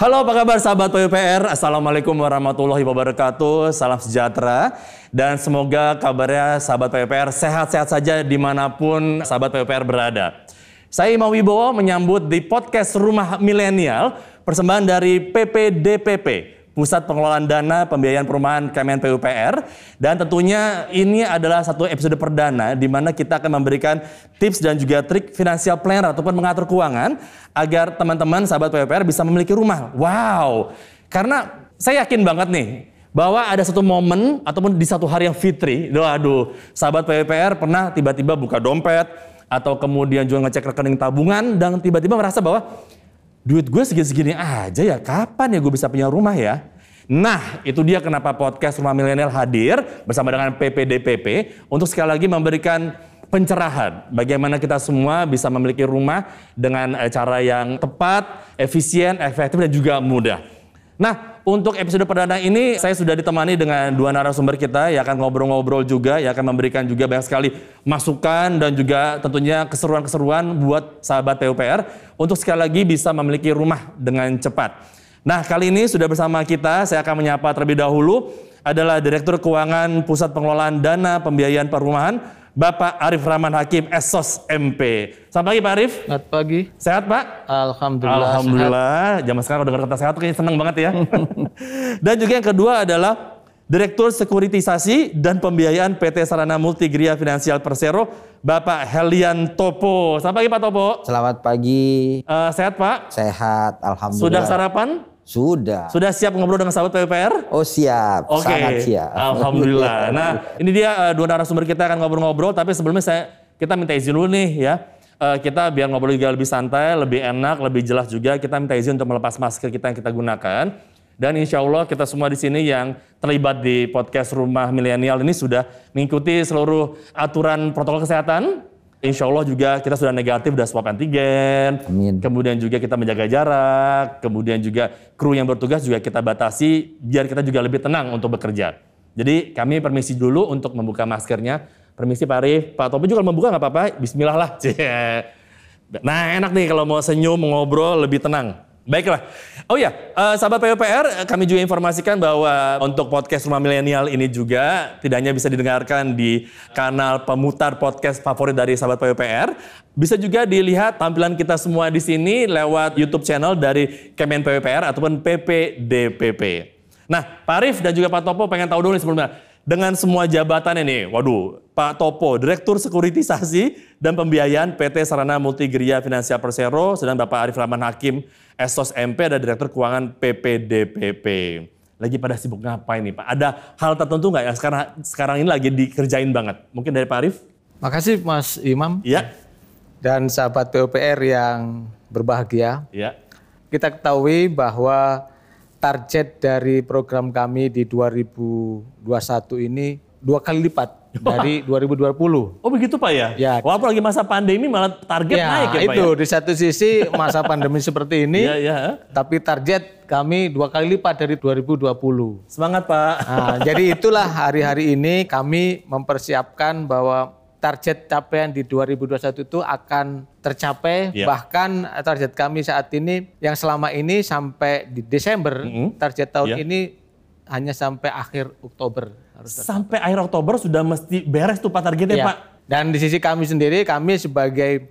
Halo apa kabar sahabat PUPR, Assalamualaikum warahmatullahi wabarakatuh, salam sejahtera. Dan semoga kabarnya sahabat PUPR sehat-sehat saja di mana pun sahabat PUPR berada. Saya Imam Wibowo menyambut di podcast Rumah Milenial, persembahan dari PPDPP, Pusat Pengelolaan Dana Pembiayaan Perumahan Kemen PUPR. Dan tentunya ini adalah satu episode perdana di mana kita akan memberikan tips dan juga trik financial planner ataupun mengatur keuangan agar teman-teman sahabat PUPR bisa memiliki rumah. Wow, karena saya yakin banget nih bahwa ada satu momen ataupun di satu hari yang fitri, aduh, sahabat PUPR pernah tiba-tiba buka dompet atau kemudian juga ngecek rekening tabungan dan tiba-tiba merasa bahwa duit gue segini-segini aja ya, kapan ya gue bisa punya rumah ya? Nah, itu dia kenapa podcast Rumah Milenial hadir bersama dengan PPDPP untuk sekali lagi memberikan pencerahan bagaimana kita semua bisa memiliki rumah dengan eh, cara yang tepat, efisien, efektif dan juga mudah. Nah, untuk episode perdana ini saya sudah ditemani dengan dua narasumber kita yang akan ngobrol-ngobrol juga, yang akan memberikan juga banyak sekali masukan dan juga tentunya keseruan-keseruan buat sahabat PUPR untuk sekali lagi bisa memiliki rumah dengan cepat. Nah, kali ini sudah bersama kita, saya akan menyapa terlebih dahulu adalah Direktur Keuangan Pusat Pengelolaan Dana Pembiayaan Perumahan, Bapak Arif Rahman Hakim, Esos MP. Selamat pagi Pak Arif. Selamat pagi. Sehat Pak? Alhamdulillah. Alhamdulillah. Zaman sekarang udah dengar kata sehat kayaknya seneng banget ya. dan juga yang kedua adalah Direktur Sekuritisasi dan Pembiayaan PT Sarana Multigria Finansial Persero, Bapak Helian Topo. Selamat pagi Pak Topo. Selamat pagi. Eh, sehat Pak? Sehat, alhamdulillah. Sudah sarapan? Sudah. Sudah siap ngobrol dengan sahabat PUPR? Oh siap, Oke, sangat siap. Alhamdulillah. Nah, ini dia eh, dua narasumber kita akan ngobrol-ngobrol, tapi sebelumnya saya kita minta izin dulu nih ya. Eh, kita biar ngobrol juga lebih santai, lebih enak, lebih jelas juga. Kita minta izin untuk melepas masker kita yang kita gunakan. Dan insya Allah kita semua di sini yang terlibat di podcast Rumah Milenial ini sudah mengikuti seluruh aturan protokol kesehatan. Insya Allah juga kita sudah negatif, sudah swab antigen. Amin. Kemudian juga kita menjaga jarak. Kemudian juga kru yang bertugas juga kita batasi biar kita juga lebih tenang untuk bekerja. Jadi kami permisi dulu untuk membuka maskernya. Permisi Pak Arif. Pak Topi juga kalau membuka nggak apa-apa. Bismillah lah. Nah enak nih kalau mau senyum, ngobrol lebih tenang. Baiklah. Oh ya, eh, sahabat PUPR, kami juga informasikan bahwa untuk podcast Rumah Milenial ini juga tidak hanya bisa didengarkan di kanal pemutar podcast favorit dari sahabat PUPR, bisa juga dilihat tampilan kita semua di sini lewat YouTube channel dari Kemen PUPR ataupun PPDPP. Nah, Pak Arif dan juga Pak Topo pengen tahu dulu nih sebelumnya, dengan semua jabatan ini, waduh, Pak Topo, Direktur Sekuritisasi dan Pembiayaan PT Sarana Multigria Finansial Persero, sedang Bapak Arif Rahman Hakim, Esos MP, ada Direktur Keuangan PPDPP. Lagi pada sibuk ngapain nih Pak? Ada hal tertentu nggak yang sekarang sekarang ini lagi dikerjain banget? Mungkin dari Pak Arif? Makasih Mas Imam Iya, dan sahabat PUPR yang berbahagia. iya. Kita ketahui bahwa target dari program kami di 2021 ini dua kali lipat dari 2020. Oh begitu Pak ya? Ya. Walaupun lagi masa pandemi malah target naik ya Pak itu ya? di satu sisi masa pandemi seperti ini, Iya, iya. tapi target kami dua kali lipat dari 2020. Semangat Pak. Nah, jadi itulah hari-hari ini kami mempersiapkan bahwa target capaian di 2021 itu akan tercapai. Iya. Bahkan target kami saat ini yang selama ini sampai di Desember, Mhm. target tahun Iya. ini hanya sampai akhir Oktober harus tercapai. Sampai akhir Oktober sudah mesti beres tuh Pak targetnya Iya. Pak. Dan di sisi kami sendiri, kami sebagai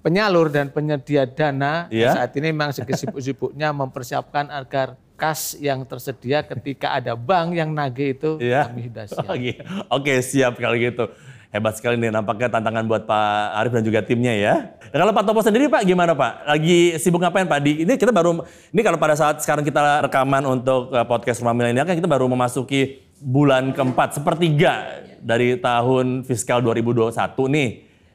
penyalur dan penyedia dana Iya. saat ini memang sibuk-sibuknya mempersiapkan agar kas yang tersedia ketika ada bank yang nagih itu Iya. kami sudah siap. Oke, Oke, siap kalau gitu. Hebat sekali nih nampaknya tantangan buat Pak Arif dan juga timnya ya. Nah, kalau Pak Topo sendiri Pak gimana Pak? Lagi sibuk ngapain Pak? Di, ini kita baru, ini kalau pada saat sekarang kita rekaman untuk uh, podcast Rumah Milenial kan kita baru memasuki bulan keempat, sepertiga dari tahun fiskal 2021 nih.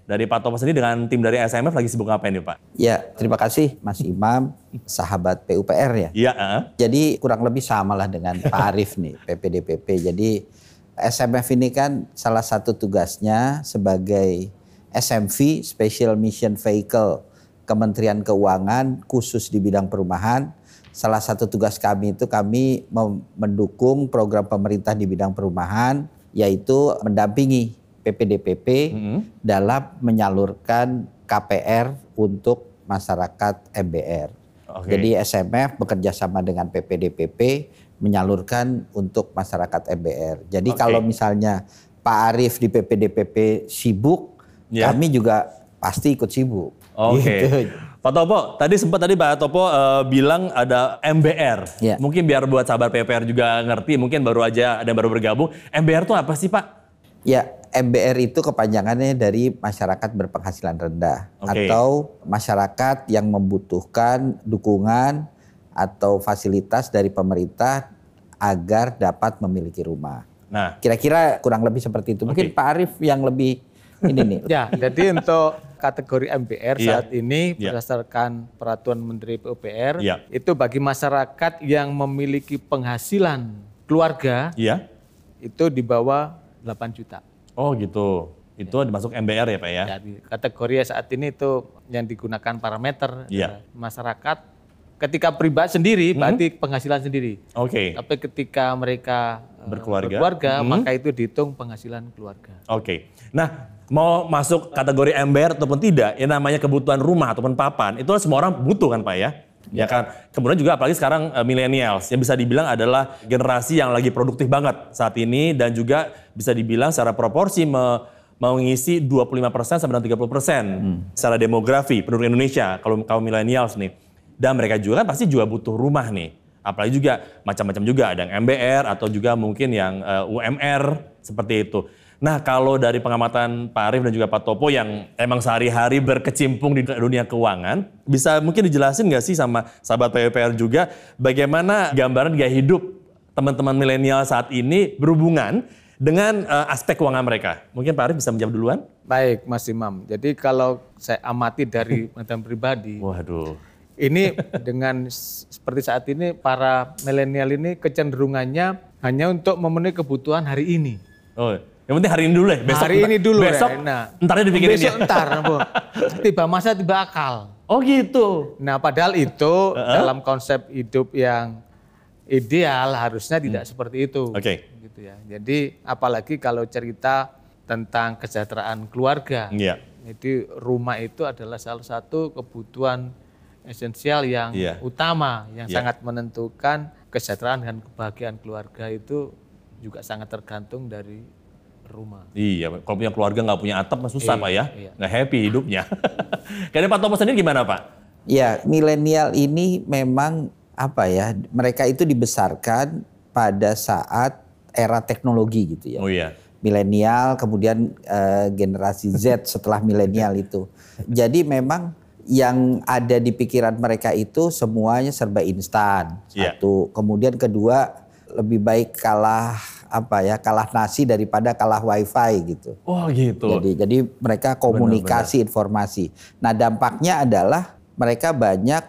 Dari Pak Topo sendiri dengan tim dari SMF lagi sibuk ngapain nih Pak? Ya, terima kasih Mas Imam, sahabat PUPR ya. Iya, uh. Jadi kurang lebih sama lah dengan Pak Arief nih, PPDPP. Jadi SMF ini kan salah satu tugasnya sebagai SMV, Special Mission Vehicle Kementerian Keuangan khusus di bidang perumahan. Salah satu tugas kami itu kami mendukung program pemerintah di bidang perumahan yaitu mendampingi PPDPP mm-hmm. dalam menyalurkan KPR untuk masyarakat MBR. Okay. Jadi SMF bekerja sama dengan PPDPP menyalurkan untuk masyarakat MBR. Jadi okay. kalau misalnya Pak Arief di PPDPP sibuk, yeah. kami juga pasti ikut sibuk. Oke. Okay. Gitu. Pak Topo, tadi sempat tadi Pak Topo uh, bilang ada MBR. Yeah. Mungkin biar buat sahabat PPR juga ngerti, mungkin baru aja ada yang baru bergabung. MBR itu apa sih Pak? Ya, MBR itu kepanjangannya dari masyarakat berpenghasilan rendah okay. atau masyarakat yang membutuhkan dukungan atau fasilitas dari pemerintah agar dapat memiliki rumah. Nah, kira-kira kurang lebih seperti itu. Mungkin okay. Pak Arief yang lebih ini nih. ya, jadi untuk kategori MBR yeah. saat ini yeah. berdasarkan peraturan Menteri PUPR yeah. itu bagi masyarakat yang memiliki penghasilan keluarga yeah. itu di bawah 8 juta. Oh gitu. Itu ya. dimasuk MBR ya Pak ya? ya kategori saat ini itu yang digunakan parameter ya. masyarakat ketika pribadi sendiri hmm. berarti penghasilan sendiri. Oke. Okay. Tapi ketika mereka eh, berkeluarga, berkeluarga hmm. maka itu dihitung penghasilan keluarga. Oke. Okay. Nah, mau masuk kategori MBR ataupun tidak, yang namanya kebutuhan rumah ataupun papan, itu semua orang butuh kan Pak ya? Ya kan. Kemudian juga apalagi sekarang uh, millennials yang bisa dibilang adalah generasi yang lagi produktif banget saat ini dan juga bisa dibilang secara proporsi me, mengisi 25% sampai dengan 30% persen hmm. secara demografi penduduk Indonesia kalau kaum millennials nih. Dan mereka juga kan pasti juga butuh rumah nih. Apalagi juga macam-macam juga ada yang MBR atau juga mungkin yang uh, eh, UMR seperti itu. Nah kalau dari pengamatan Pak Arief dan juga Pak Topo yang emang sehari-hari berkecimpung di dunia keuangan, bisa mungkin dijelasin nggak sih sama sahabat PUPR juga bagaimana gambaran gaya hidup teman-teman milenial saat ini berhubungan dengan uh, aspek keuangan mereka. Mungkin Pak Arief bisa menjawab duluan? Baik Mas Imam, jadi kalau saya amati dari pengetahuan pribadi, Waduh. Ini dengan seperti saat ini para milenial ini kecenderungannya hanya untuk memenuhi kebutuhan hari ini. Oh, yang penting hari ini dulu ya. Besok, hari ini dulu besok, ya. Nah, entarnya dipikirin besok ya. entar, Bu. tiba masa tiba akal. Oh gitu. Nah padahal itu uh -huh. dalam konsep hidup yang ideal harusnya tidak hmm. seperti itu. Oke. Okay. Gitu ya. Jadi apalagi kalau cerita tentang kesejahteraan keluarga. Iya. Yeah. Jadi rumah itu adalah salah satu kebutuhan esensial yang yeah. utama yang yeah. sangat menentukan kesejahteraan dan kebahagiaan keluarga itu juga sangat tergantung dari rumah. Iya, kalau punya keluarga nggak punya atap mah susah iya, Pak ya, iya. nggak happy hidupnya. Kayaknya Pak Thomas sendiri gimana Pak? Ya, milenial ini memang apa ya, mereka itu dibesarkan pada saat era teknologi gitu ya. Oh iya. Milenial, kemudian uh, generasi Z setelah milenial itu. Jadi memang yang ada di pikiran mereka itu semuanya serba instan. Iya. Satu. Yeah. Kemudian kedua, lebih baik kalah apa ya kalah nasi daripada kalah wifi gitu. Oh gitu. Jadi jadi mereka komunikasi benar, benar. informasi. Nah dampaknya adalah mereka banyak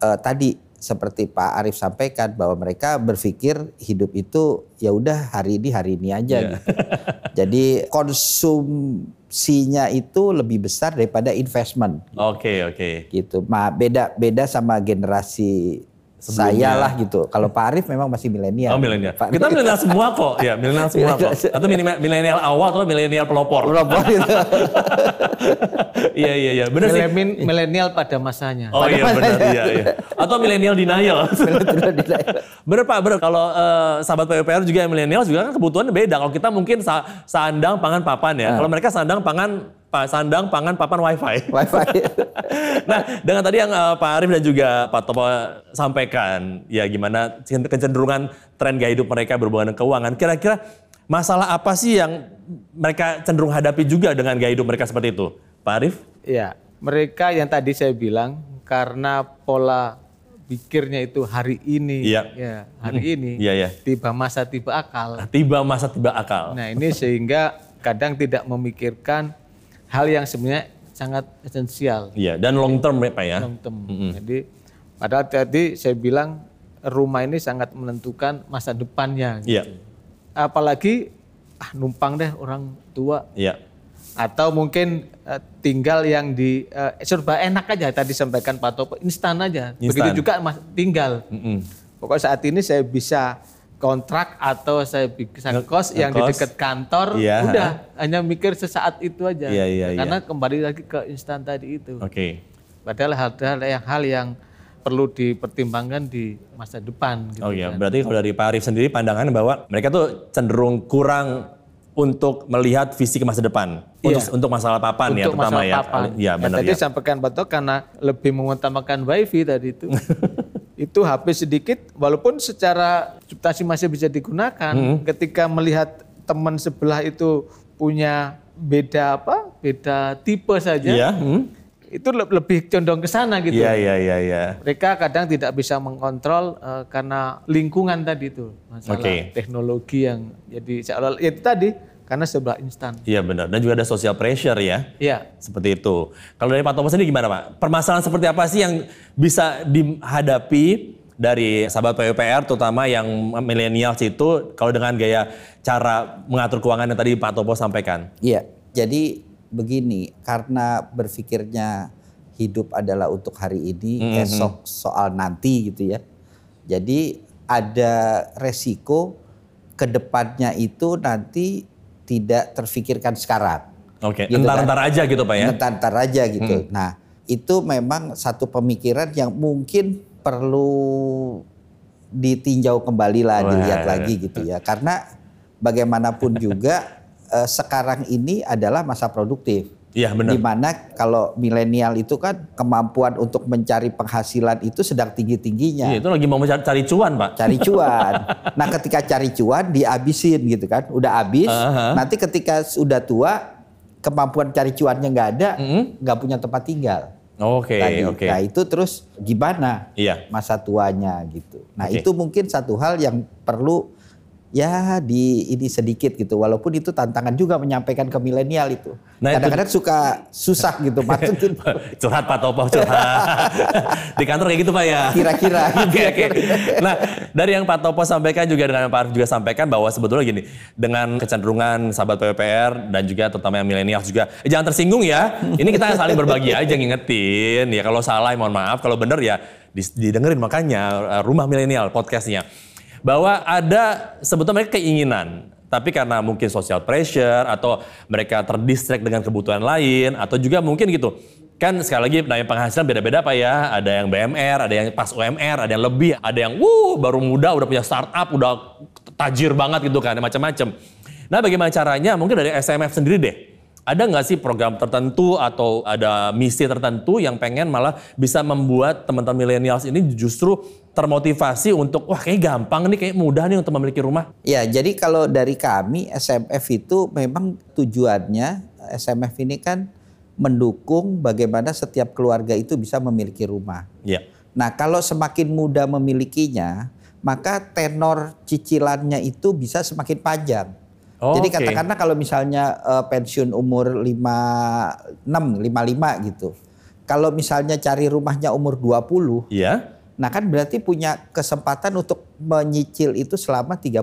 uh, tadi seperti Pak Arief sampaikan bahwa mereka berpikir hidup itu ya udah hari ini hari ini aja yeah. gitu. Jadi konsumsinya itu lebih besar daripada investment. Oke gitu. oke. Okay, okay. Gitu. Ma beda beda sama generasi saya lah gitu. Kalau Pak Arif memang masih milenial. Oh milenial. Kita milenial semua kok. Ya milenial semua kok. Atau milenial awal atau milenial pelopor. Pelopor gitu. iya iya iya. Benar sih. Milenial pada masanya. Oh pada iya masanya. benar iya iya. Atau milenial denial. benar Pak, benar. Kalau uh, sahabat PUPR juga yang milenial juga kan kebutuhannya beda. Kalau kita mungkin sa sandang pangan papan ya. Hmm. Kalau mereka sandang pangan Pak Sandang pangan papan wifi. Wifi. nah, dengan tadi yang uh, Pak Arif dan juga Pak Topo sampaikan, ya gimana kecenderungan tren gaya hidup mereka berhubungan dengan keuangan. Kira-kira masalah apa sih yang mereka cenderung hadapi juga dengan gaya hidup mereka seperti itu, Pak Arif? Iya, mereka yang tadi saya bilang karena pola pikirnya itu hari ini, iya. ya hari hmm. ini, iya, iya. tiba masa tiba akal. Tiba masa tiba akal. Nah ini sehingga kadang tidak memikirkan hal yang sebenarnya sangat esensial. Iya, dan long term ya Pak ya. Long term. Mm -hmm. Jadi padahal tadi saya bilang rumah ini sangat menentukan masa depannya. Gitu. Iya. Apalagi ah numpang deh orang tua. Iya. Atau mungkin uh, tinggal yang di uh, serba enak aja tadi sampaikan Pak Topo instan aja. Instan. Begitu juga mas, tinggal. Mm -hmm. Pokoknya saat ini saya bisa kontrak atau saya bisa kos yang di dekat kantor, yeah. udah hanya mikir sesaat itu aja. Yeah, iya. Karena yeah. kembali lagi ke instan tadi itu. Oke. Okay. Padahal hal-hal yang hal yang perlu dipertimbangkan di masa depan. Gitu oh iya, kan. berarti kalau dari Pak Arif sendiri pandangan bahwa mereka tuh cenderung kurang untuk melihat visi ke masa depan iya. untuk untuk masalah papan ya, untuk ya terutama ya. Papan. Ya benar ya. Tadi ya. sampaikan Pak karena lebih mengutamakan wifi tadi itu. itu HP sedikit walaupun secara substansi masih bisa digunakan hmm. ketika melihat teman sebelah itu punya beda apa? beda tipe saja. Iya. Hmm. Itu lebih condong ke sana gitu. Iya, iya, iya, iya. Mereka kadang tidak bisa mengontrol uh, karena lingkungan tadi itu. Masalah okay. teknologi yang jadi seolah ya itu tadi karena sebelah instan. Iya benar. Dan juga ada social pressure ya. Iya. Seperti itu. Kalau dari Pak Thomas ini gimana Pak? Permasalahan seperti apa sih yang bisa dihadapi dari sahabat PUPR terutama yang milenial itu kalau dengan gaya cara mengatur keuangan yang tadi Pak Topo sampaikan? Iya. Jadi begini, karena berpikirnya hidup adalah untuk hari ini, mm -hmm. esok soal nanti gitu ya. Jadi ada resiko ke depannya itu nanti tidak terfikirkan sekarang. Oke, okay. gitu entar-entar kan? aja gitu Pak ya? Entar-entar aja gitu. Hmm. Nah itu memang satu pemikiran yang mungkin perlu ditinjau kembali lah, Wah. dilihat lagi gitu ya. Karena bagaimanapun juga eh, sekarang ini adalah masa produktif. Iya benar. Di mana kalau milenial itu kan kemampuan untuk mencari penghasilan itu sedang tinggi-tingginya. Iya, itu lagi mau mencari cari cuan pak. Cari cuan. nah ketika cari cuan dihabisin gitu kan, udah habis. Uh -huh. Nanti ketika sudah tua kemampuan cari cuannya nggak ada, nggak mm -hmm. punya tempat tinggal. Oke, okay, oke. Okay. Nah itu terus gimana iya. masa tuanya gitu. Nah okay. itu mungkin satu hal yang perlu ya di ini sedikit gitu. Walaupun itu tantangan juga menyampaikan ke milenial itu. Nah, kadang-kadang suka susah gitu maksudnya. Curhat Pak Topo curhat. Di kantor kayak gitu Pak ya? Kira-kira. Oke okay, okay. nah dari yang Pak Topo sampaikan juga dengan Pak Arif juga sampaikan bahwa sebetulnya gini dengan kecenderungan sahabat PPR dan juga terutama yang milenial juga eh, jangan tersinggung ya. Ini kita saling berbagi aja ngingetin. Ya kalau salah mohon maaf. Kalau benar ya didengerin. Makanya rumah milenial podcastnya bahwa ada sebetulnya mereka keinginan tapi karena mungkin social pressure atau mereka terdistract dengan kebutuhan lain atau juga mungkin gitu. Kan sekali lagi nah penghasilan beda-beda pak ya. Ada yang BMR ada yang pas UMR ada yang lebih ada yang wuh baru muda udah punya startup udah tajir banget gitu kan macam-macam. Nah bagaimana caranya? Mungkin dari SMF sendiri deh ada nggak sih program tertentu atau ada misi tertentu yang pengen malah bisa membuat teman-teman milenials ini justru termotivasi untuk wah kayak gampang nih kayak mudah nih untuk memiliki rumah? Ya jadi kalau dari kami SMF itu memang tujuannya SMF ini kan mendukung bagaimana setiap keluarga itu bisa memiliki rumah. Ya. Nah kalau semakin mudah memilikinya maka tenor cicilannya itu bisa semakin panjang. Oh, Jadi okay. katakanlah kalau misalnya uh, pensiun umur 56, 55 gitu. Kalau misalnya cari rumahnya umur 20. Iya. Nah kan berarti punya kesempatan untuk menyicil itu selama 35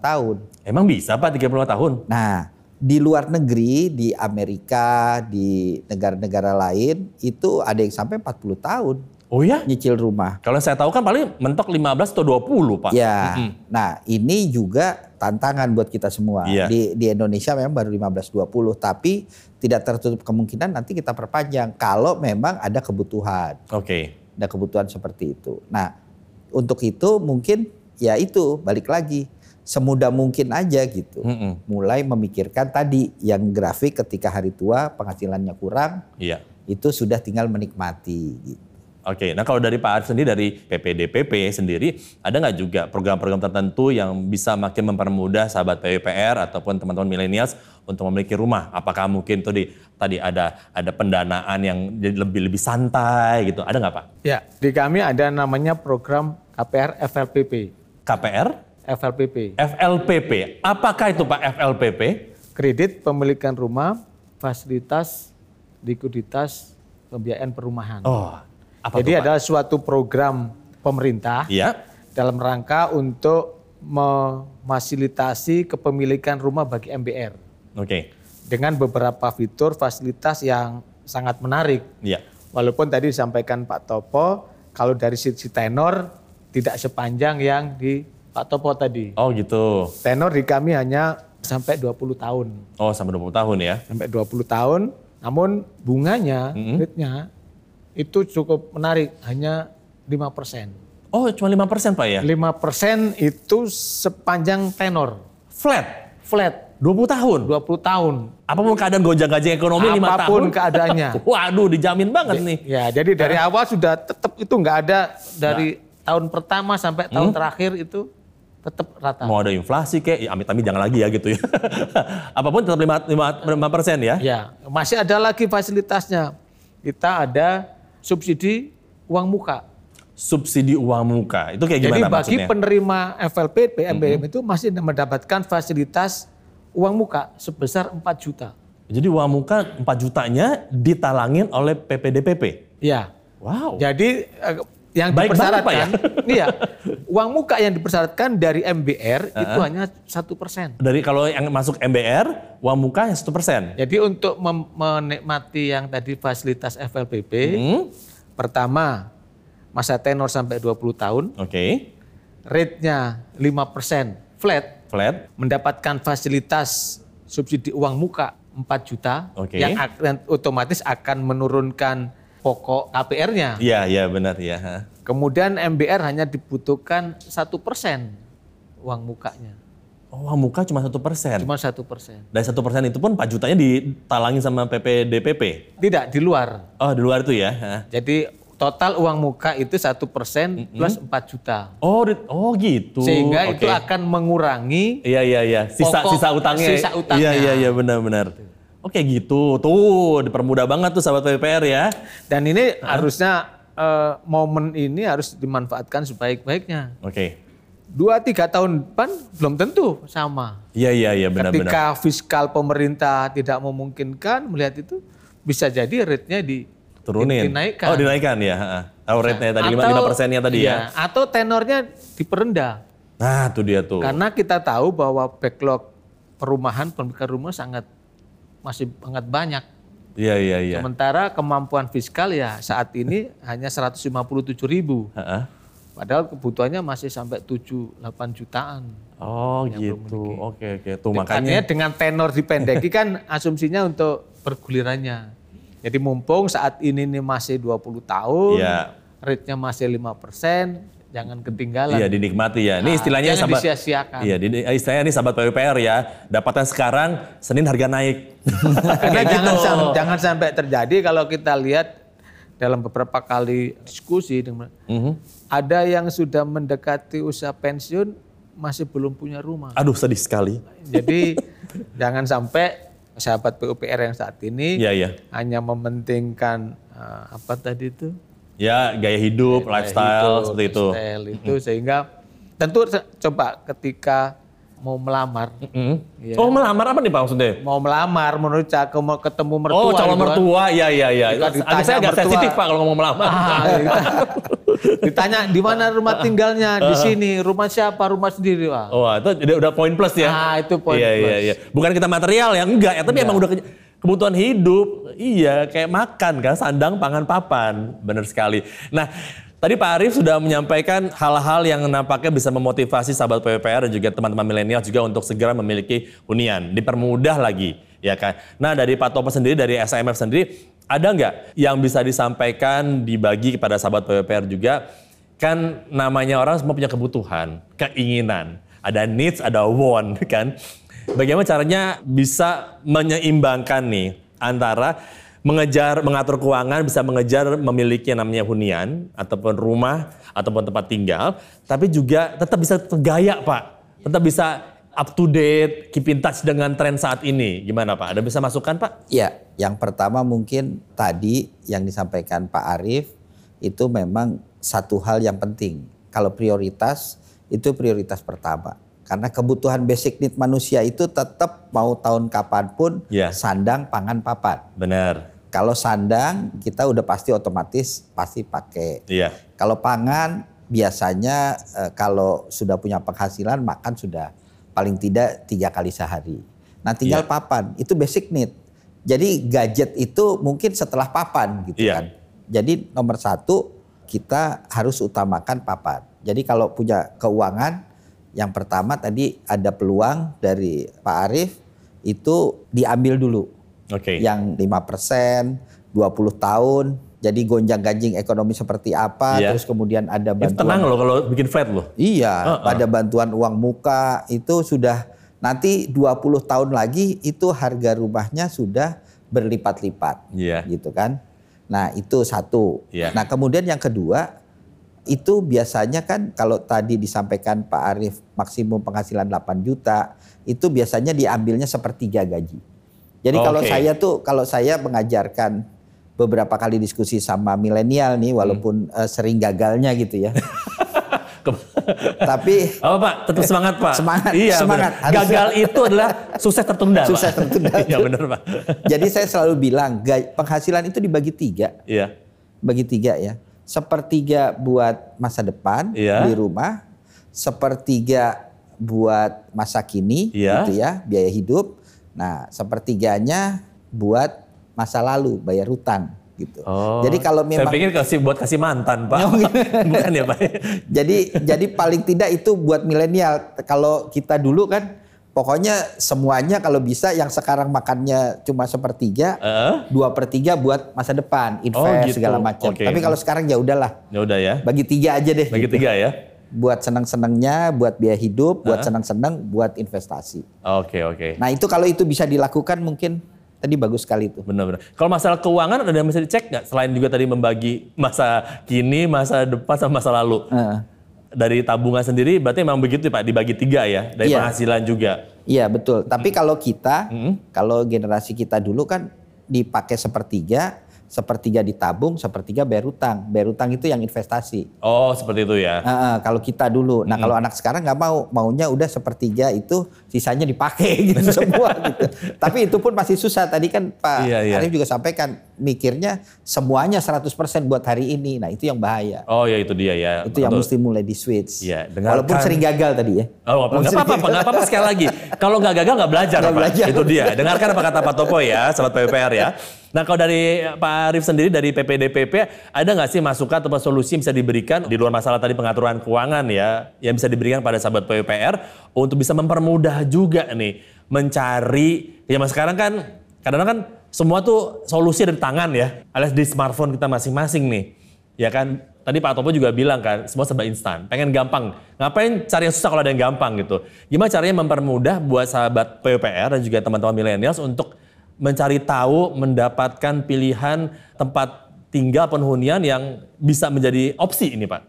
tahun. Emang bisa Pak 35 tahun? Nah di luar negeri, di Amerika, di negara-negara lain itu ada yang sampai 40 tahun. Oh ya? Nyicil rumah. Kalau saya tahu kan paling mentok 15 atau 20 Pak. Ya, mm -hmm. nah ini juga tantangan buat kita semua. Yeah. Di, di Indonesia memang baru 15-20, tapi tidak tertutup kemungkinan nanti kita perpanjang kalau memang ada kebutuhan. Oke. Okay. Ada kebutuhan seperti itu. Nah, untuk itu mungkin ya itu balik lagi semudah mungkin aja gitu. Mm -hmm. Mulai memikirkan tadi yang grafik ketika hari tua penghasilannya kurang, yeah. itu sudah tinggal menikmati gitu. Oke, nah kalau dari Pak Arif sendiri dari PPDPP sendiri, ada nggak juga program-program tertentu yang bisa makin mempermudah sahabat PUPR ataupun teman-teman milenials untuk memiliki rumah? Apakah mungkin tuh di, tadi ada ada pendanaan yang jadi lebih lebih santai gitu? Ada nggak Pak? Ya, di kami ada namanya program KPR FLPP. KPR? FLPP. FLPP. Apakah itu Pak FLPP? Kredit pemilikan rumah fasilitas likuiditas pembiayaan perumahan. Oh, apa Jadi itu, adalah suatu program pemerintah ya. dalam rangka untuk memfasilitasi kepemilikan rumah bagi MBR. Oke. Okay. Dengan beberapa fitur fasilitas yang sangat menarik. Ya. Walaupun tadi disampaikan Pak Topo, kalau dari sisi tenor tidak sepanjang yang di Pak Topo tadi. Oh gitu. Tenor di kami hanya sampai 20 tahun. Oh sampai 20 tahun ya? Sampai 20 tahun, namun bunganya, mm -hmm. rate-nya itu cukup menarik, hanya 5 persen. Oh cuma 5 persen Pak ya? 5 persen itu sepanjang tenor. Flat? Flat. 20 tahun? 20 tahun. Apa pun keadaan gonjang-ganjing ekonomi Apa pun 5 tahun? Apa pun keadaannya. Waduh dijamin banget nih. Ya jadi dari awal sudah tetap itu nggak ada dari nah. tahun pertama sampai tahun hmm? terakhir itu tetap rata. Mau ada inflasi kayak, ya amit-amit jangan lagi ya gitu ya. Apa pun tetap 5, 5, 5 persen ya? Ya, masih ada lagi fasilitasnya. Kita ada subsidi uang muka subsidi uang muka. Itu kayak gimana Jadi bagi maksudnya? penerima FLP, PMBM mm -hmm. itu masih mendapatkan fasilitas uang muka sebesar 4 juta. Jadi uang muka 4 jutanya ditalangin oleh PPDPP? Iya. Wow. Jadi eh, yang Baik dipersyaratkan, ya? iya, uang muka yang dipersyaratkan dari MBR uh -huh. itu hanya satu persen. Dari kalau yang masuk MBR, uang muka yang satu persen. Jadi untuk menikmati yang tadi fasilitas FLPP, hmm. pertama masa tenor sampai 20 tahun. Oke. Okay. Rate-nya 5% flat. Flat. Mendapatkan fasilitas subsidi uang muka 4 juta okay. yang otomatis akan menurunkan pokok KPR-nya. Iya, iya benar ya. Kemudian MBR hanya dibutuhkan satu persen uang mukanya. Oh, uang muka cuma satu persen? Cuma satu persen. Dan satu persen itu pun 4 jutanya ditalangin sama PPDPP? Tidak, di luar. Oh, di luar itu ya? Jadi total uang muka itu satu persen plus 4 juta. Oh, oh gitu. Sehingga okay. itu akan mengurangi. Iya iya iya. Sisa pokok, sisa utangnya. Sisa utangnya. Iya iya iya benar-benar. Oke gitu. Tuh dipermudah banget tuh sahabat PPR ya. Dan ini huh? harusnya uh, momen ini harus dimanfaatkan sebaik-baiknya. Oke. Okay. Dua tiga tahun depan belum tentu sama. Iya iya iya benar-benar. Ketika fiskal pemerintah tidak memungkinkan melihat itu bisa jadi rate-nya di turunin. Dinaikkan. Oh dinaikkan ya. Oh, rate-nya tadi lima persennya tadi iya, ya. Atau tenornya diperendah. Nah itu dia tuh. Karena kita tahu bahwa backlog perumahan pemilikan rumah sangat masih sangat banyak. Iya iya iya. Sementara kemampuan fiskal ya saat ini hanya 157 ribu. Padahal kebutuhannya masih sampai 7 8 jutaan. Oh gitu. Oke oke. Tuh makanya dengan tenor dipendeki kan asumsinya untuk pergulirannya. Jadi mumpung saat ini nih masih 20 tahun, ya. rate-nya masih 5 persen, jangan ketinggalan. Iya dinikmati ya. Ini nah, istilahnya jangan sahabat. Disia-siakan. Iya, di, istilahnya ini sahabat PUPR ya. Dapatnya sekarang, Senin harga naik. Karena gitu. jangan, sampai, jangan sampai terjadi kalau kita lihat dalam beberapa kali diskusi, mm -hmm. ada yang sudah mendekati usia pensiun masih belum punya rumah. Aduh sedih sekali. Jadi jangan sampai sahabat PUPR yang saat ini ya, ya. hanya mementingkan uh, apa tadi itu? Ya gaya hidup, gaya lifestyle hidup, seperti itu. Lifestyle itu hmm. sehingga tentu coba ketika mau melamar. Mm-hmm. Ya. Oh melamar apa nih Pak maksudnya? Mau melamar menurut cak mau ketemu mertua. Oh calon gitu kan. mertua, iya iya iya. Saya agak sensitif Pak kalau ngomong melamar. Ah, iya. Ditanya di mana rumah tinggalnya di sini, rumah siapa, rumah sendiri. Wah. Oh itu udah, udah poin plus ya? Ah itu poin iya, plus. Iya iya Bukan kita material ya, enggak ya, tapi enggak. emang udah kebutuhan hidup. Iya, kayak makan kan, sandang, pangan, papan. Benar sekali. Nah, Tadi Pak Arief sudah menyampaikan hal-hal yang nampaknya bisa memotivasi sahabat PPR dan juga teman-teman milenial juga untuk segera memiliki hunian. Dipermudah lagi, ya kan. Nah dari Pak Topo sendiri, dari SMF sendiri, ada nggak yang bisa disampaikan, dibagi kepada sahabat PPR juga? Kan namanya orang semua punya kebutuhan, keinginan. Ada needs, ada want, kan. Bagaimana caranya bisa menyeimbangkan nih antara mengejar mengatur keuangan bisa mengejar memiliki yang namanya hunian ataupun rumah ataupun tempat tinggal tapi juga tetap bisa tergaya Pak. Tetap bisa up to date keep in touch dengan tren saat ini. Gimana Pak? Ada bisa masukan Pak? Iya yang pertama mungkin tadi yang disampaikan Pak Arief itu memang satu hal yang penting. Kalau prioritas itu prioritas pertama Karena kebutuhan basic need manusia itu tetap mau tahun kapan pun yeah. sandang, pangan, papan. Benar. Kalau sandang kita udah pasti otomatis pasti pakai. Iya. Kalau pangan biasanya eh, kalau sudah punya penghasilan makan sudah paling tidak tiga kali sehari. Nah tinggal yeah. papan itu basic need. Jadi gadget itu mungkin setelah papan gitu yeah. kan. Jadi nomor satu kita harus utamakan papan. Jadi kalau punya keuangan yang pertama tadi ada peluang dari Pak Arief itu diambil dulu. Oke. Okay. Yang 5%, 20 tahun. Jadi gonjang-ganjing ekonomi seperti apa, yeah. terus kemudian ada bantuan. Itu tenang loh kalau bikin flat loh. Iya, uh -uh. ada bantuan uang muka itu sudah nanti 20 tahun lagi itu harga rumahnya sudah berlipat-lipat. Yeah. Gitu kan. Nah, itu satu. Yeah. Nah, kemudian yang kedua itu biasanya kan kalau tadi disampaikan Pak Arief maksimum penghasilan 8 juta, itu biasanya diambilnya sepertiga gaji. Jadi okay. kalau saya tuh kalau saya mengajarkan beberapa kali diskusi sama milenial nih walaupun hmm. uh, sering gagalnya gitu ya. Tapi apa Pak? Tetap semangat Pak. Semangat. Iya, semangat. Gagal itu adalah sukses tertunda. Sukses tertunda. Iya benar Pak. Jadi saya selalu bilang penghasilan itu dibagi tiga. Iya. Bagi tiga ya sepertiga buat masa depan yeah. beli rumah, sepertiga buat masa kini yeah. gitu ya, biaya hidup. Nah, sepertiganya buat masa lalu, bayar hutang gitu. Oh, jadi kalau memang saya pikir kasih buat kasih mantan, Pak. Bukan ya, Pak. jadi jadi paling tidak itu buat milenial. Kalau kita dulu kan Pokoknya semuanya kalau bisa yang sekarang makannya cuma sepertiga, uh? dua per tiga buat masa depan, invest oh, gitu. segala macam. Okay. Tapi kalau sekarang ya udahlah. Ya udah ya. Bagi tiga aja deh. Bagi gitu. tiga ya. Buat senang-senangnya, buat biaya hidup, buat uh? senang-senang, buat investasi. Oke okay, oke. Okay. Nah itu kalau itu bisa dilakukan mungkin tadi bagus sekali itu. Benar-benar. Kalau masalah keuangan ada yang bisa dicek nggak? Selain juga tadi membagi masa kini, masa depan sama masa lalu. Uh dari tabungan sendiri berarti memang begitu Pak dibagi tiga ya dari iya. penghasilan juga. Iya betul. Tapi hmm. kalau kita hmm. kalau generasi kita dulu kan dipakai sepertiga sepertiga ditabung, sepertiga bayar utang. Bayar utang itu yang investasi. Oh, seperti itu ya. Uh, kalau kita dulu. Nah, hmm. kalau anak sekarang nggak mau, maunya udah sepertiga itu sisanya dipakai gitu semua gitu. Tapi itu pun masih susah. Tadi kan Pak iya, iya. Arif juga sampaikan mikirnya semuanya 100% buat hari ini. Nah, itu yang bahaya. Oh, ya itu dia ya. Itu yang mesti mulai di switch. Iya, dengarkan. Walaupun sering gagal tadi ya. Oh, nggak apa-apa, nggak apa-apa sekali lagi. Kalau nggak gagal nggak belajar, gak belajar. Itu dia. Dengarkan apa kata Pak Topo ya, sahabat PPR ya. Nah kalau dari Pak Arief sendiri dari PPDPP ada nggak sih masukan atau solusi yang bisa diberikan di luar masalah tadi pengaturan keuangan ya yang bisa diberikan pada sahabat PPR untuk bisa mempermudah juga nih mencari? Ya mas sekarang kan kadang-kadang kan semua tuh solusi ada di tangan ya alias di smartphone kita masing-masing nih. Ya kan tadi Pak Topo juga bilang kan semua serba instan pengen gampang. Ngapain cari yang susah kalau ada yang gampang gitu? Gimana caranya mempermudah buat sahabat PPR dan juga teman-teman milenials untuk mencari tahu, mendapatkan pilihan tempat tinggal penghunian yang bisa menjadi opsi ini Pak.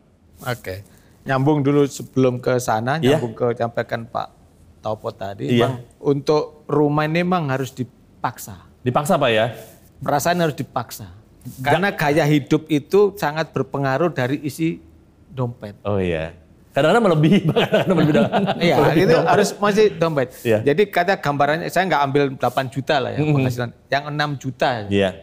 Oke, nyambung dulu sebelum ke sana, yeah. nyambung ke sampaikan Pak Taupo tadi. Yeah. untuk rumah ini memang harus dipaksa. Dipaksa Pak ya? Perasaan harus dipaksa. Karena gaya hidup itu sangat berpengaruh dari isi dompet. Oh iya kadang-kadang melebihi kadang-kadang melebihi iya itu harus masih dompet yeah. jadi kata gambarannya saya nggak ambil 8 juta lah ya mm -hmm. penghasilan yang 6 juta yeah.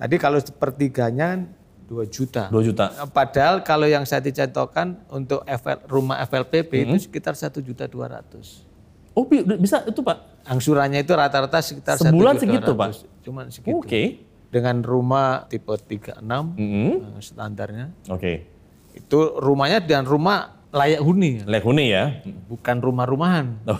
tadi kalau sepertiganya 2 juta 2 juta padahal kalau yang saya dicontohkan untuk FL, rumah FLPP mm -hmm. itu sekitar 1 juta 200 Oh bisa itu Pak? Angsurannya itu rata-rata sekitar Sebulan segitu Pak? Cuman segitu. Oke. Okay. Dengan rumah tipe 36 mm -hmm. standarnya. Oke. Okay. Itu rumahnya dan rumah layak huni. Layak huni ya. Bukan rumah-rumahan. Oh.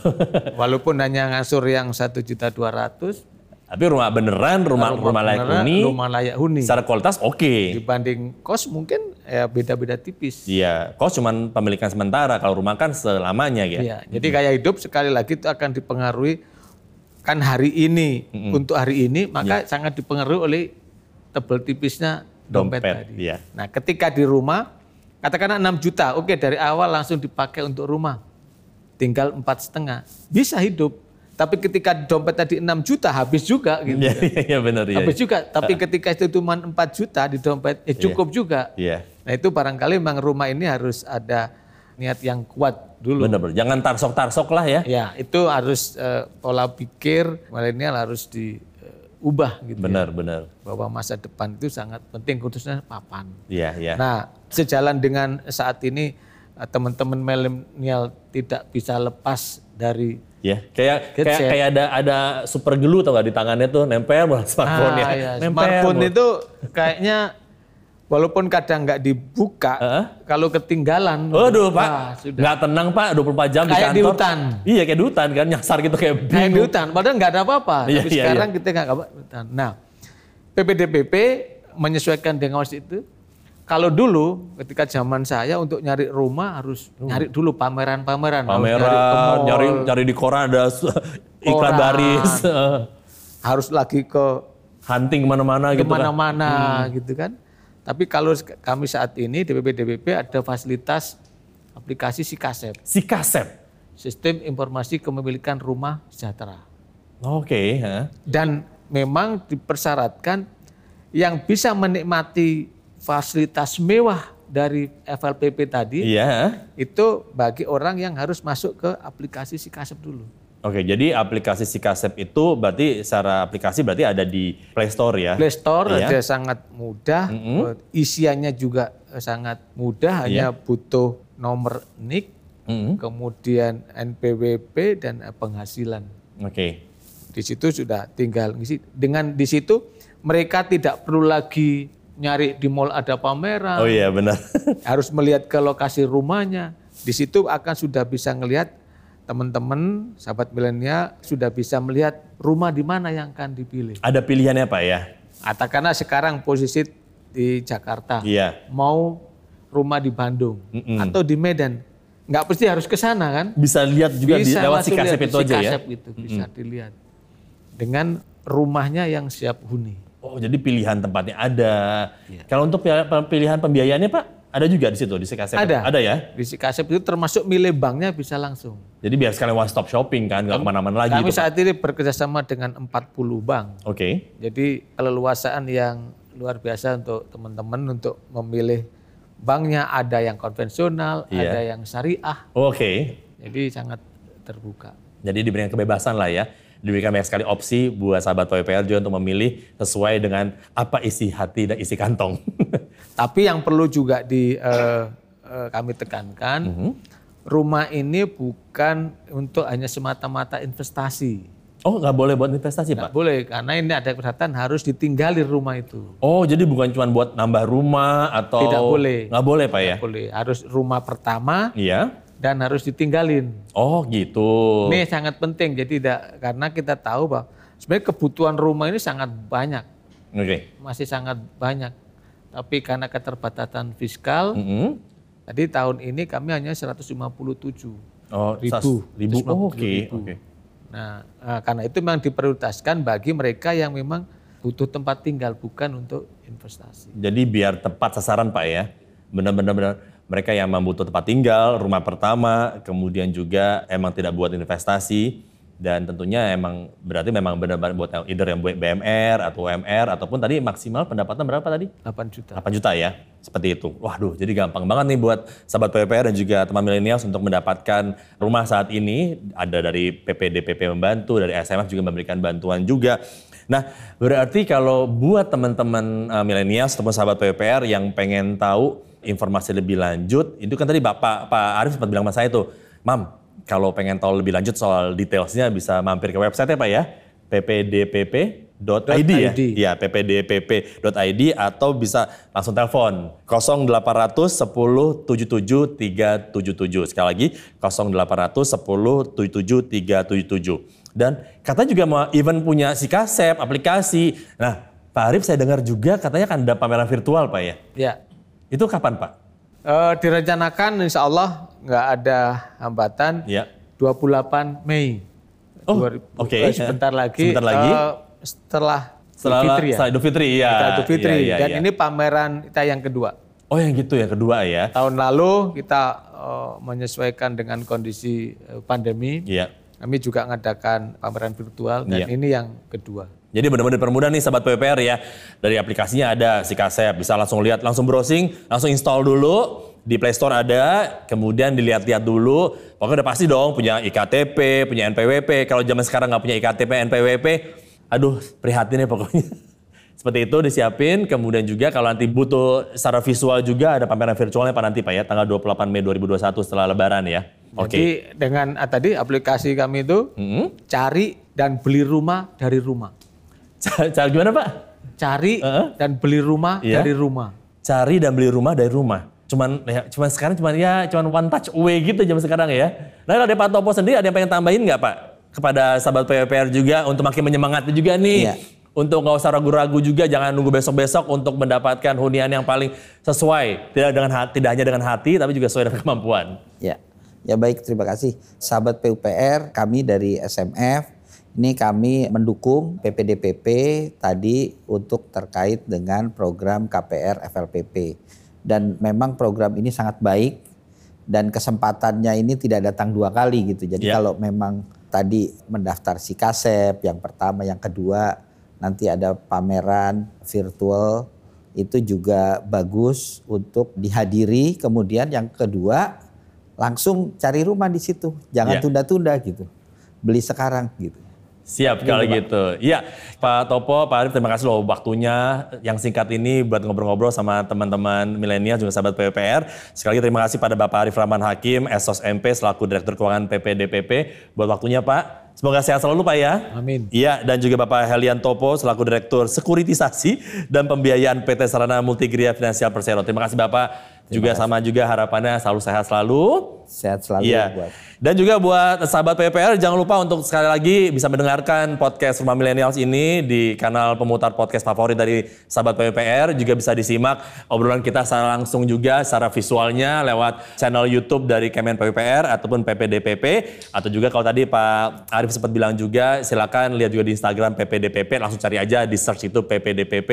Walaupun hanya ngasur yang satu juta dua ratus. Tapi rumah beneran, rumah rumah, rumah layak huni. Rumah layak huni. Secara kualitas oke. Okay. Dibanding kos mungkin ya beda-beda tipis. Iya, kos cuma pemilikan sementara. Kalau rumah kan selamanya ya. Iya, jadi kayak hidup sekali lagi itu akan dipengaruhi kan hari ini mm -hmm. untuk hari ini maka ya. sangat dipengaruhi oleh tebel tipisnya dompet, dompet tadi. Iya. Nah, ketika di rumah Katakanlah 6 juta, oke dari awal langsung dipakai untuk rumah. Tinggal empat setengah, bisa hidup. Tapi ketika dompet tadi 6 juta habis juga gitu. Iya, iya, iya benar. Ya, habis juga. Tapi ketika itu cuma 4 juta di dompet, ya cukup yeah. juga. Yeah. Nah itu barangkali memang rumah ini harus ada niat yang kuat dulu. Benar-benar. Jangan tarsok-tarsok lah ya. Ya, itu harus uh, pola pikir milenial harus diubah uh, gitu. Benar, ya. benar. Bahwa masa depan itu sangat penting khususnya papan. Iya, iya. Nah, sejalan dengan saat ini uh, teman-teman milenial tidak bisa lepas dari Ya, kayak kayak kayak ada ada super glue tau gak di tangannya tuh nempel banget smartphone ya. Ah, iya. Nempel smartphone itu kayaknya walaupun kadang nggak dibuka, uh -huh. kalau ketinggalan. Waduh, Pak. Nggak tenang, Pak. 24 jam kayak di kantor. di hutan. Iya, kayak di hutan kan nyasar gitu kayak bingung. Kayak di hutan, padahal nggak ada apa-apa. Iya, Tapi iya, sekarang iya. kita nggak apa hutan. Nah, PPDPP menyesuaikan dengan itu kalau dulu ketika zaman saya untuk nyari rumah harus uh. nyari dulu pameran-pameran. Pameran, nyari, nyari di koran ada iklan koran. baris. harus lagi ke hunting ke mana-mana gitu ke mana-mana kan. gitu kan. Tapi kalau kami saat ini DPP DPP ada fasilitas aplikasi Sikasep. Sikasep? Sistem Informasi Kepemilikan Rumah Sejahtera. Oke. Okay, huh? Dan memang dipersyaratkan yang bisa menikmati fasilitas mewah dari FLPP tadi, iya. itu bagi orang yang harus masuk ke aplikasi Sikasep dulu. Oke, jadi aplikasi Sikasep itu berarti secara aplikasi berarti ada di Play Store ya? Play Store iya. ada sangat mudah, mm -hmm. isiannya juga sangat mudah, hanya iya. butuh nomor NIK, mm -hmm. kemudian NPWP dan penghasilan. Oke. Di situ sudah tinggal ngisi. Dengan di situ mereka tidak perlu lagi nyari di mall ada pameran. Oh iya benar. harus melihat ke lokasi rumahnya. Di situ akan sudah bisa ngelihat teman-teman sahabat milenial sudah bisa melihat rumah di mana yang akan dipilih. Ada pilihannya Pak ya? Katakanlah sekarang posisi di Jakarta. Iya. Mau rumah di Bandung mm -mm. atau di Medan. Nggak pasti harus ke sana kan? Bisa lihat juga bisa di lewat si kasep itu aja ya? itu mm -mm. bisa dilihat. Dengan rumahnya yang siap huni. Oh, jadi pilihan tempatnya ada. Ya. Kalau untuk pilihan pembiayaannya Pak, ada juga di situ di Sikasep? Ada. Ada ya? Di Sikasep itu termasuk milih banknya bisa langsung. Jadi biar sekalian one stop shopping kan, nggak ke mana-mana lagi. Kami itu, saat ini bekerjasama dengan 40 bank. Oke. Okay. Jadi keleluasaan yang luar biasa untuk teman-teman untuk memilih banknya ada yang konvensional, yeah. ada yang syariah. Oke. Okay. Jadi sangat terbuka. Jadi diberikan kebebasan lah ya diberikan banyak sekali opsi buat sahabat PWPR juga untuk memilih sesuai dengan apa isi hati dan isi kantong. Tapi yang perlu juga di uh, uh, kami tekankan, mm -hmm. rumah ini bukan untuk hanya semata-mata investasi. Oh nggak boleh buat investasi nggak Pak? boleh, karena ini ada persyaratan harus ditinggali rumah itu. Oh jadi bukan cuma buat nambah rumah atau? Tidak boleh. Nggak boleh Pak ya? Tidak boleh, harus rumah pertama. Iya dan harus ditinggalin. Oh gitu. Ini sangat penting. Jadi tidak karena kita tahu bahwa sebenarnya kebutuhan rumah ini sangat banyak. Okay. Masih sangat banyak. Tapi karena keterbatasan fiskal, mm -hmm. tadi tahun ini kami hanya 157 oh, ribu. ribu. Oh, Oke. Okay. Okay. Nah, karena itu memang diprioritaskan bagi mereka yang memang butuh tempat tinggal bukan untuk investasi. Jadi biar tepat sasaran Pak ya. Benar-benar mereka yang membutuhkan tempat tinggal, rumah pertama, kemudian juga emang tidak buat investasi dan tentunya emang berarti memang benar-benar buat either yang buat BMR atau UMR ataupun tadi maksimal pendapatan berapa tadi? 8 juta. 8 juta ya, seperti itu. Waduh, jadi gampang banget nih buat sahabat PPR dan juga teman milenial untuk mendapatkan rumah saat ini. Ada dari PPDPP membantu, dari SMF juga memberikan bantuan juga. Nah, berarti kalau buat teman-teman uh, milenial ataupun sahabat PPR yang pengen tahu informasi lebih lanjut, itu kan tadi Bapak Pak Arif sempat bilang sama saya tuh, Mam, kalau pengen tahu lebih lanjut soal detailsnya bisa mampir ke website ya Pak ya, ppdpp.id ya, ya ppdpp.id atau bisa langsung telepon 0800 10 77 377 sekali lagi 0800 10 77 377 dan katanya juga mau event punya si kasep aplikasi. Nah Pak Arif saya dengar juga katanya kan ada pameran virtual Pak ya? Ya. Itu kapan Pak? Uh, direncanakan insya Allah nggak ada hambatan. Ya. 28 Mei. Oh, oke. Okay. Uh, sebentar lagi. Sebentar lagi. Uh, setelah setelah Idul Fitri ya. Setelah Idul Fitri ya. Setelah Idul Fitri. Ya, ya, Dan ya. ini pameran kita yang kedua. Oh yang gitu yang kedua ya. Tahun lalu kita uh, menyesuaikan dengan kondisi pandemi. Iya. Kami juga mengadakan pameran virtual dan ya. ini yang kedua. Jadi benar-benar dipermudah nih sahabat PPR ya. Dari aplikasinya ada si kasep, bisa langsung lihat, langsung browsing, langsung install dulu. Di Play Store ada, kemudian dilihat-lihat dulu. Pokoknya udah pasti dong punya IKTP, punya NPWP. Kalau zaman sekarang nggak punya IKTP, NPWP, aduh prihatin ya pokoknya. Seperti itu disiapin, kemudian juga kalau nanti butuh secara visual juga ada pameran virtualnya Pak nanti Pak ya, tanggal 28 Mei 2021 setelah lebaran ya. Oke. Jadi dengan ah, tadi aplikasi kami itu hmm? cari dan beli rumah dari rumah. Cara gimana Pak? Cari uh -huh. dan beli rumah yeah. dari rumah. Cari dan beli rumah dari rumah cuman ya, cuman sekarang cuman ya cuman one touch away gitu jam sekarang ya. Nah kalau dari Pak Topo sendiri ada yang pengen tambahin nggak Pak kepada sahabat PPR juga untuk makin menyemangati juga nih. Iya. Untuk nggak usah ragu-ragu juga, jangan nunggu besok-besok untuk mendapatkan hunian yang paling sesuai. Tidak dengan hati, tidak hanya dengan hati, tapi juga sesuai dengan kemampuan. Ya, ya baik. Terima kasih, sahabat PUPR. Kami dari SMF ini kami mendukung PPDPP tadi untuk terkait dengan program KPR FLPP dan memang program ini sangat baik dan kesempatannya ini tidak datang dua kali gitu. Jadi yeah. kalau memang tadi mendaftar si kasep yang pertama, yang kedua nanti ada pameran virtual itu juga bagus untuk dihadiri. Kemudian yang kedua langsung cari rumah di situ, jangan ya. tunda-tunda yeah. gitu, beli sekarang gitu. Siap kalau gitu. Iya, Pak Topo, Pak Arif terima kasih loh waktunya yang singkat ini buat ngobrol-ngobrol sama teman-teman milenial juga sahabat PPR. Sekali lagi terima kasih pada Bapak Arif Rahman Hakim, Esos MP selaku Direktur Keuangan PPDPP buat waktunya Pak. Semoga sehat selalu Pak ya. Amin. Iya, dan juga Bapak Helian Topo selaku Direktur Sekuritisasi dan Pembiayaan PT Sarana Multigria Finansial Persero. Terima kasih Bapak juga sama juga harapannya selalu sehat selalu. Sehat selalu iya. buat. Dan juga buat sahabat PPR jangan lupa untuk sekali lagi bisa mendengarkan podcast Rumah Millennials ini di kanal pemutar podcast favorit dari sahabat PPR juga bisa disimak obrolan kita secara langsung juga secara visualnya lewat channel YouTube dari Kemen PPR ataupun PPDPP atau juga kalau tadi Pak Arif sempat bilang juga silakan lihat juga di Instagram PPDPP langsung cari aja di search itu PPDPP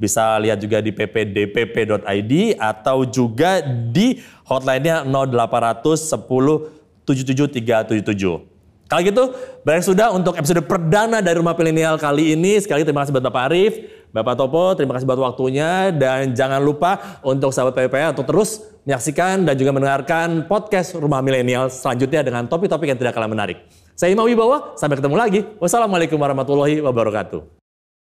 bisa lihat juga di ppdpp.id atau juga juga di hotline-nya 0810 77377. Kalau gitu, berakhir sudah untuk episode perdana dari Rumah Milenial kali ini. Sekali terima kasih buat Bapak Arif, Bapak Topo, terima kasih buat waktunya. Dan jangan lupa untuk sahabat PPA untuk terus menyaksikan dan juga mendengarkan podcast Rumah Milenial selanjutnya dengan topik-topik yang tidak kalah menarik. Saya Ima Wibawa, sampai ketemu lagi. Wassalamualaikum warahmatullahi wabarakatuh.